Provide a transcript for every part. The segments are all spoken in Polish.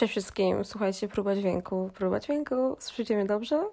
Cześć wszystkim, słuchajcie, próba dźwięku, próba dźwięku, słyszycie mnie dobrze?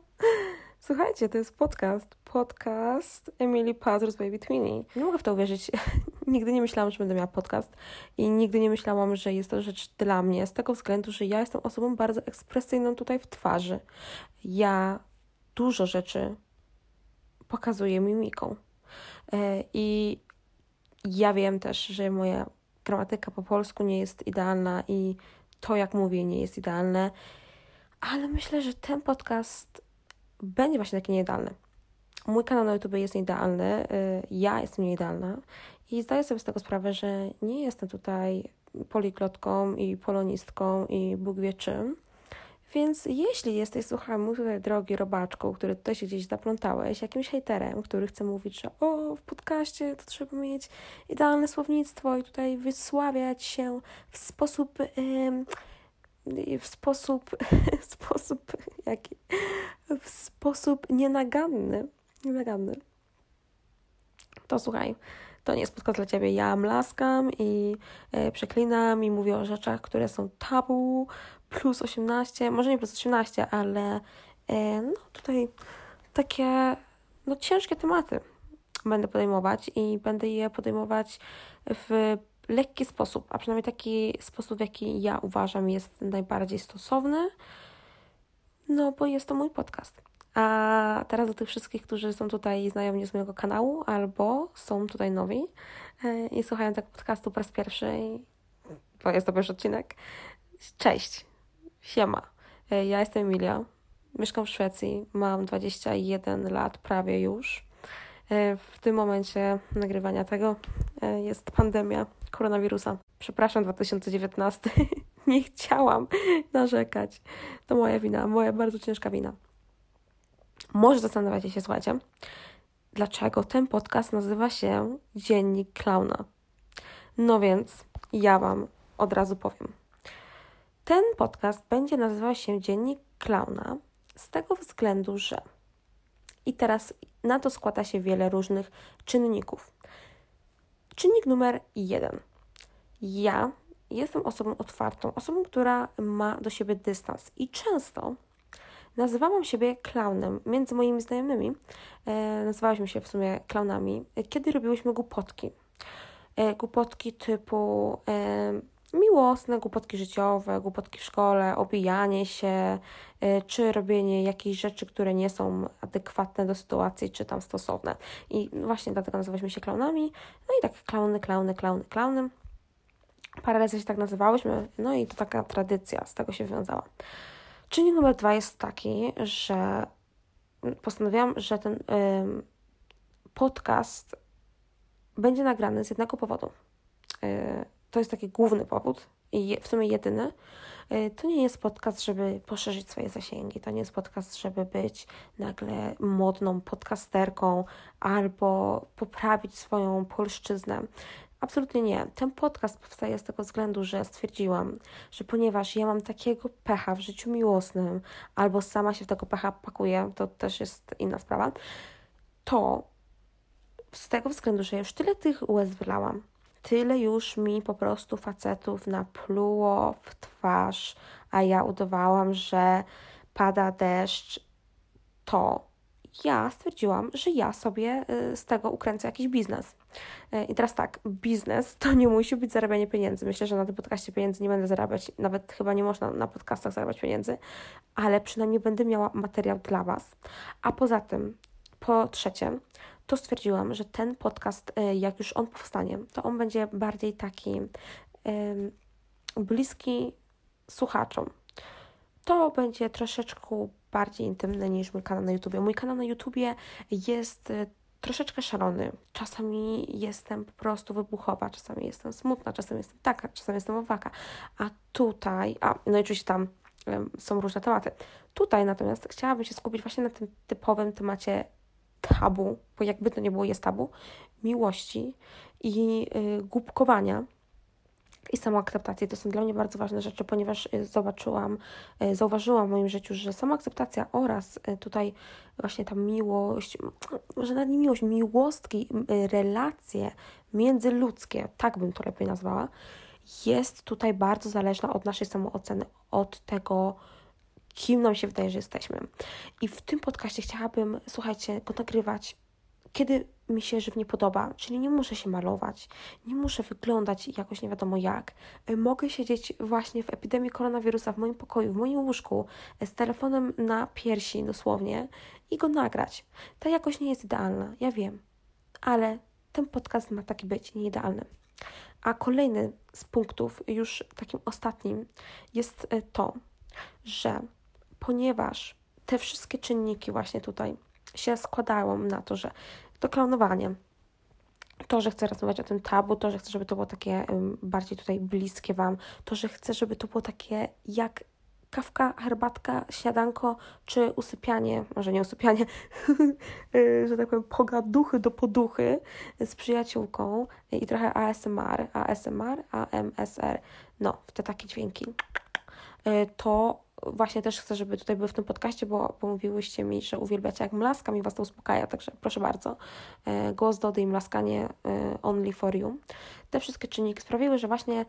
słuchajcie, to jest podcast, podcast Emily Pazur's Baby Twinnie. Nie mogę w to uwierzyć, nigdy nie myślałam, że będę miała podcast i nigdy nie myślałam, że jest to rzecz dla mnie, z tego względu, że ja jestem osobą bardzo ekspresyjną tutaj w twarzy. Ja dużo rzeczy pokazuję mimiką e, i ja wiem też, że moja gramatyka po polsku nie jest idealna i to, jak mówię, nie jest idealne, ale myślę, że ten podcast będzie właśnie taki nieidealny. Mój kanał na YouTube jest nieidealny, y, ja jestem nieidealna i zdaję sobie z tego sprawę, że nie jestem tutaj poliglotką i polonistką i Bóg wie czym. Więc jeśli jesteś, słuchaj, tutaj drogi robaczku, który tutaj się gdzieś zaplątałeś, jakimś hejterem, który chce mówić, że o, w podcaście to trzeba mieć idealne słownictwo i tutaj wysławiać się w sposób, yy, w sposób, w sposób, jaki, w sposób nienaganny, nienaganny, to słuchaj, to nie jest podcast dla Ciebie. Ja mlaskam i e, przeklinam i mówię o rzeczach, które są tabu, plus 18, może nie plus 18, ale e, no tutaj takie no ciężkie tematy będę podejmować i będę je podejmować w lekki sposób, a przynajmniej taki sposób, w jaki ja uważam jest najbardziej stosowny, no bo jest to mój podcast. A teraz do tych wszystkich, którzy są tutaj znajomi z mojego kanału albo są tutaj nowi e, i słuchają tego podcastu po raz pierwszy, bo jest to pierwszy odcinek. Cześć, siema. E, ja jestem Emilia, mieszkam w Szwecji, mam 21 lat prawie już. E, w tym momencie nagrywania tego jest pandemia koronawirusa. Przepraszam, 2019. Nie chciałam narzekać. To moja wina, moja bardzo ciężka wina. Może zastanawiacie się, słuchajcie, dlaczego ten podcast nazywa się Dziennik Klauna. No więc ja Wam od razu powiem. Ten podcast będzie nazywał się Dziennik Klauna z tego względu, że i teraz na to składa się wiele różnych czynników. Czynnik numer jeden. Ja jestem osobą otwartą, osobą, która ma do siebie dystans i często Nazywałam siebie klaunem. Między moimi znajomymi e, nazywałyśmy się w sumie klaunami, kiedy robiłyśmy głupotki. E, głupotki typu e, miłosne, głupotki życiowe, głupotki w szkole, obijanie się, e, czy robienie jakichś rzeczy, które nie są adekwatne do sytuacji, czy tam stosowne. I właśnie dlatego nazywaliśmy się klaunami. No i tak klauny, klauny, klauny, klauny. Parę razy się tak nazywałyśmy, no i to taka tradycja z tego się wiązała. Czynnik numer dwa jest taki, że postanowiłam, że ten podcast będzie nagrany z jednego powodu. Y, to jest taki główny powód i w sumie jedyny. Y, to nie jest podcast, żeby poszerzyć swoje zasięgi. To nie jest podcast, żeby być nagle modną podcasterką albo poprawić swoją polszczyznę. Absolutnie nie. Ten podcast powstaje z tego względu, że stwierdziłam, że ponieważ ja mam takiego pecha w życiu miłosnym, albo sama się w tego pecha pakuję, to też jest inna sprawa, to z tego względu, że już tyle tych łez wylałam, tyle już mi po prostu facetów napluło w twarz, a ja udawałam, że pada deszcz, to ja stwierdziłam, że ja sobie y, z tego ukręcę jakiś biznes. Y, I teraz tak, biznes to nie musi być zarabianie pieniędzy. Myślę, że na tym podcaście pieniędzy nie będę zarabiać, nawet chyba nie można na podcastach zarabiać pieniędzy, ale przynajmniej będę miała materiał dla Was. A poza tym, po trzecie, to stwierdziłam, że ten podcast, y, jak już on powstanie, to on będzie bardziej taki bliski słuchaczom. To będzie troszeczkę bardziej intymne niż mój kanał na YouTubie. Mój kanał na YouTubie jest y, troszeczkę szalony. Czasami jestem po prostu wybuchowa, czasami jestem smutna, czasami jestem taka, czasami jestem owaka. A tutaj, a no i oczywiście tam są różne tematy. Tutaj natomiast chciałabym się skupić właśnie na tym typowym temacie tabu, bo jakby to nie było, jest tabu, miłości i yy, głupkowania i samoakceptacji. To są dla mnie bardzo ważne rzeczy, ponieważ y, zobaczyłam, y, zauważyłam w moim życiu, że samoakceptacja oraz y, tutaj właśnie ta miłość, może nawet nie miłość, miłostki, relacje międzyludzkie, tak bym to lepiej nazwała, jest tutaj bardzo zależna od naszej samooceny, od tego, kim nam się wydaje, że jesteśmy. I w tym podcaście chciałabym, słuchajcie, go nagrywać, kiedy mi się żywnie podoba, czyli nie muszę się malować, nie muszę wyglądać jakoś nie wiadomo jak. Mogę siedzieć właśnie w epidemii koronawirusa w moim pokoju, w moim łóżku, z telefonem na piersi dosłownie i go nagrać. Ta jakość nie jest idealna, ja wiem, ale ten podcast ma taki być, nie idealny. A kolejny z punktów, już takim ostatnim, jest e, to, że ponieważ te wszystkie czynniki właśnie tutaj się składają na to, że to klonowanie, to, że chcę rozmawiać o tym tabu, to, że chcę, żeby to było takie bardziej tutaj bliskie Wam, to, że chcę, żeby to było takie jak kawka, herbatka, śniadanko czy usypianie, może nie usypianie, y, że tak powiem, pogaduchy do poduchy z przyjaciółką i trochę ASMR, ASMR, AMSR, no, w te takie dźwięki. Y, to właśnie też chcę, żeby tutaj były w tym podcaście, bo, bo mówiłyście mi, że uwielbiacie jak mlaskam i Was to uspokaja, także proszę bardzo. Y, głos Dody i mlaskanie only for you. Te wszystkie czynniki sprawiły, że właśnie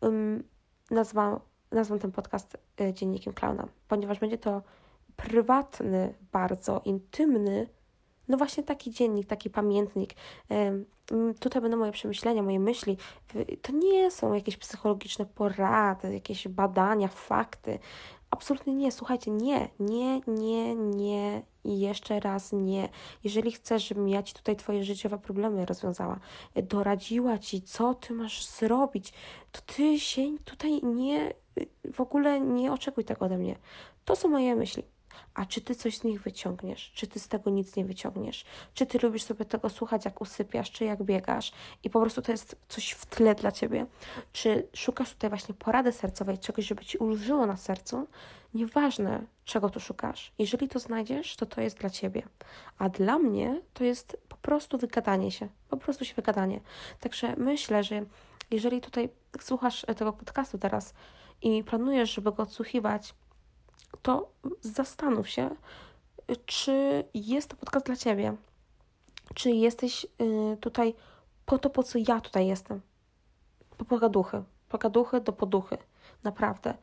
um, nazwałam nazwę ten podcast y, Dziennikiem Klauna, ponieważ będzie to prywatny, bardzo intymny, no właśnie taki dziennik, taki pamiętnik. Tutaj będą moje przemyślenia, moje myśli. To nie są jakieś psychologiczne porady, jakieś badania, fakty. Absolutnie nie. Słuchajcie, nie, nie, nie, nie i jeszcze raz nie. Jeżeli chcesz, żebym ja Ci tutaj Twoje życiowe problemy rozwiązała, doradziła Ci, co Ty masz zrobić, to Ty się tutaj nie, w ogóle nie oczekuj tego ode mnie. To są moje myśli. A czy ty coś z nich wyciągniesz? Czy ty z tego nic nie wyciągniesz? Czy ty lubisz sobie tego słuchać, jak usypiasz, czy jak biegasz i po prostu to jest coś w tle dla ciebie? Czy szukasz tutaj właśnie porady sercowej, czegoś, żeby ci ulżyło na sercu? Nieważne, czego tu szukasz. Jeżeli to znajdziesz, to to jest dla ciebie. A dla mnie to jest po prostu wygadanie się. Po prostu się wygadanie. Także myślę, że jeżeli tutaj słuchasz tego podcastu teraz i planujesz, żeby go odsłuchiwać, to zastanów się, czy jest to podcast dla Ciebie. Czy jesteś y, tutaj po to, po co ja tutaj jestem. Po pogaduchy. Pogaduchy do poduchy. Naprawdę.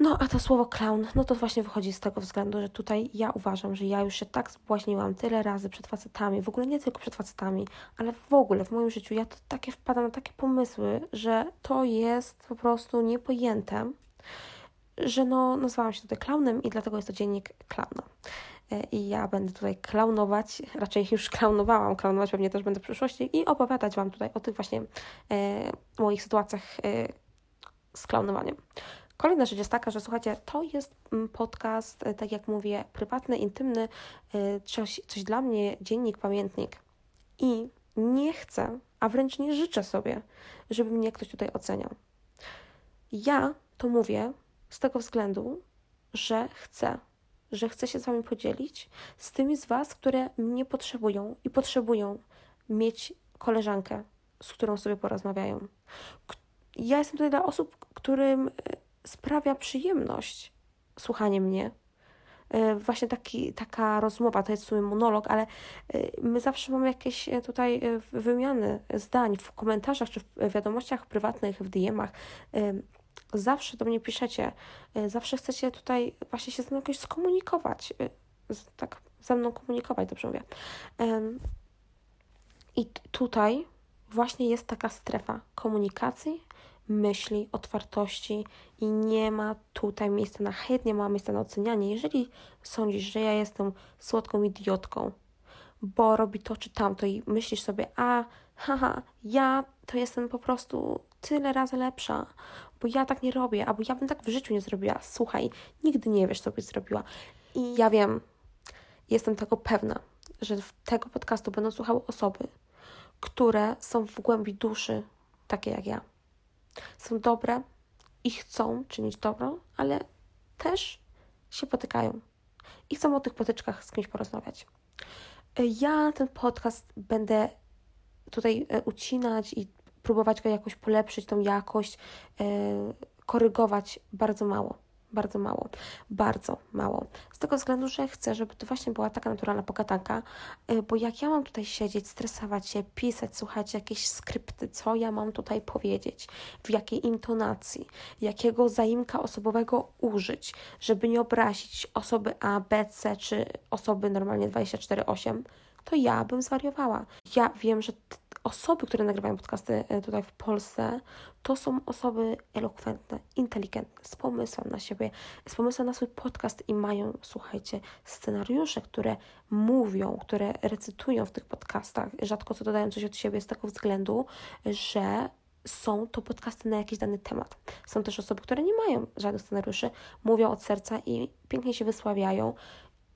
No, a to słowo clown, no to właśnie wychodzi z tego względu, że tutaj ja uważam, że ja już się tak zbłaźniłam tyle razy przed facetami, w ogóle nie tylko przed facetami, ale w ogóle w moim życiu ja to takie wpadam na takie pomysły, że to jest po prostu niepojęte że no, nazwałam się tutaj klaunem i dlatego jest to dziennik klauna. E, I ja będę tutaj klaunować, raczej już klaunowałam, klaunować pewnie też będę w przyszłości i opowiadać Wam tutaj o tych właśnie e, moich sytuacjach e, z klaunowaniem. Kolejna rzecz jest taka, że słuchajcie, to jest mm, podcast, e, tak jak mówię, prywatny, intymny, e, coś, coś dla mnie, dziennik, pamiętnik. I nie chcę, a wręcz nie życzę sobie, żeby mnie ktoś tutaj oceniał. Ja to mówię z tego względu, że chcę, że chcę się z Wami podzielić z tymi z Was, które mnie potrzebują i potrzebują mieć koleżankę, z którą sobie porozmawiają. Ja jestem tutaj dla osób, którym e, sprawia przyjemność słuchanie mnie. E, właśnie taki, taka rozmowa, to jest w sumie monolog, ale e, my zawsze mamy jakieś tutaj wymiany zdań w komentarzach czy w wiadomościach prywatnych, w DM-ach zawsze do mnie piszecie, y, zawsze chcecie tutaj właśnie się ze mną jakoś skomunikować, y, tak ze mną komunikować, dobrze mówię. I tutaj właśnie jest taka strefa komunikacji, myśli, otwartości i nie ma tutaj miejsca na hejt, nie ma miejsca na ocenianie. Jeżeli sądzisz, że ja jestem słodką idiotką, bo robi to czy tamto i myślisz sobie, a haha, ja to jestem po prostu tyle razy lepsza, bo ja tak nie robię, albo ja bym tak w życiu nie zrobiła. Słuchaj, nigdy nie wiesz, co byś zrobiła. I ja wiem, jestem tego pewna, że tego podcastu będą słuchały osoby, które są w głębi duszy takie jak ja. Są dobre i chcą czynić dobro, ale też się potykają i chcą o tych potyczkach z kimś porozmawiać. Ja ten podcast będę tutaj e, ucinać i próbować go jakoś polepszyć, tą jakość, e, korygować bardzo mało. bardzo mało. Bardzo mało. Z tego względu, że chcę, żeby to właśnie była taka naturalna pogadanka, y, bo jak ja mam tutaj siedzieć, stresować się, pisać, słuchać jakieś skrypty, co ja mam tutaj powiedzieć, w jakiej intonacji, jakiego zaimka osobowego użyć, żeby nie obrazić osoby A, B, C czy osoby normalnie 24-8, to ja bym zwariowała. Ja wiem, że osoby, które nagrywają podcasty e, tutaj w Polsce, to są osoby elokwentne, inteligentne, z pomysłem na siebie, z pomysłem na swój podcast i mają, słuchajcie, scenariusze, które mówią, które recytują w tych podcastach, rzadko co dodają coś od siebie z tego względu, że są to podcasty na jakiś dany temat. Są też osoby, które nie mają żadnych scenariuszy, mówią od serca i pięknie się wysławiają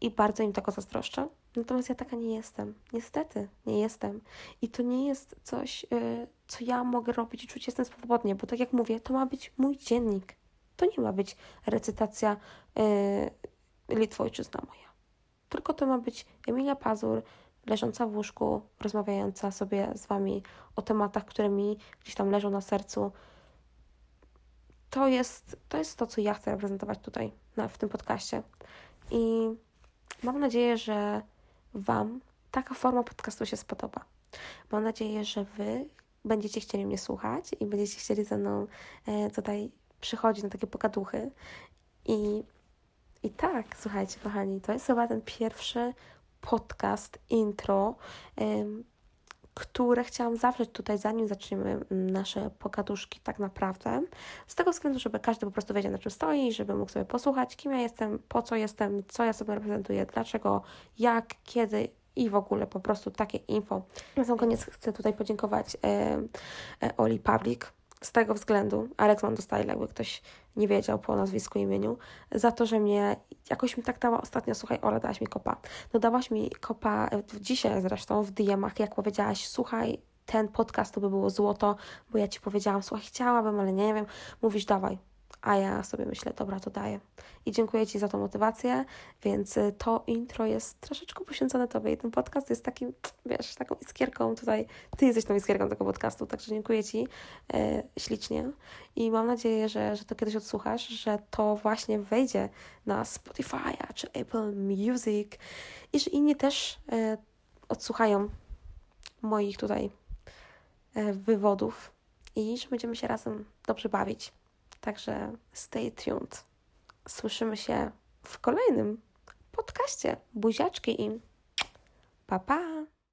i bardzo im tego zazdroszczę. Natomiast ja taka nie jestem. Niestety, nie jestem. I to nie jest coś, yy, co ja mogę robić i czuć jestem swobodnie, bo tak jak mówię, to ma być mój dziennik. To nie ma być recytacja yy, Litwojczyzna moja. Tylko to ma być Emilia Pazur, leżąca w łóżku, rozmawiająca sobie z Wami o tematach, które mi gdzieś tam leżą na sercu. To jest to, jest to co ja chcę reprezentować tutaj, na, w tym podcaście. I mam nadzieję, że Wam taka forma podcastu się spodoba. Mam nadzieję, że Wy będziecie chcieli mnie słuchać i będziecie chcieli ze mną e, tutaj przychodzić na takie pogaduchy. I, I tak, słuchajcie, kochani, to jest chyba ten pierwszy podcast, intro, które chciałam zawrzeć tutaj, zanim zaczniemy mm, nasze pogaduszki tak naprawdę. Z tego względu, żeby każdy po prostu wiedział, na czym stoi, żeby mógł sobie posłuchać, kim ja jestem, po co jestem, co ja sobie reprezentuję, dlaczego, jak, kiedy i w ogóle po prostu takie info. Na sam koniec chcę tutaj podziękować e, e, Oli Pawlik, z tego względu, Alex Mando Style, jakby ktoś nie wiedział po nazwisku i imieniu, za to, że mnie jakoś mi tak dała ostatnio, słuchaj, Ola, dałaś mi kopa. No dałaś mi kopa e, dzisiaj zresztą w DM-ach, jak powiedziałaś, słuchaj, ten podcast to by było złoto, bo ja Ci powiedziałam, słuchaj, chciałabym, ale nie wiem. Mówisz, dawaj, a ja sobie myślę, dobra, to daję. I dziękuję Ci za tą motywację, więc y, to intro jest troszeczkę poświęcone Tobie i ten podcast jest takim, wiesz, taką iskierką tutaj. Ty jesteś tą iskierką tego podcastu, także dziękuję Ci e, ślicznie i mam nadzieję, że, że to kiedyś odsłuchasz, że to właśnie wejdzie na Spotify czy Apple Music i że inni też e, odsłuchają moich tutaj e, wywodów i że będziemy się razem dobrze bawić. Także stay tuned. Słyszymy się w kolejnym podcaście. Buziaczki im. Pa, pa!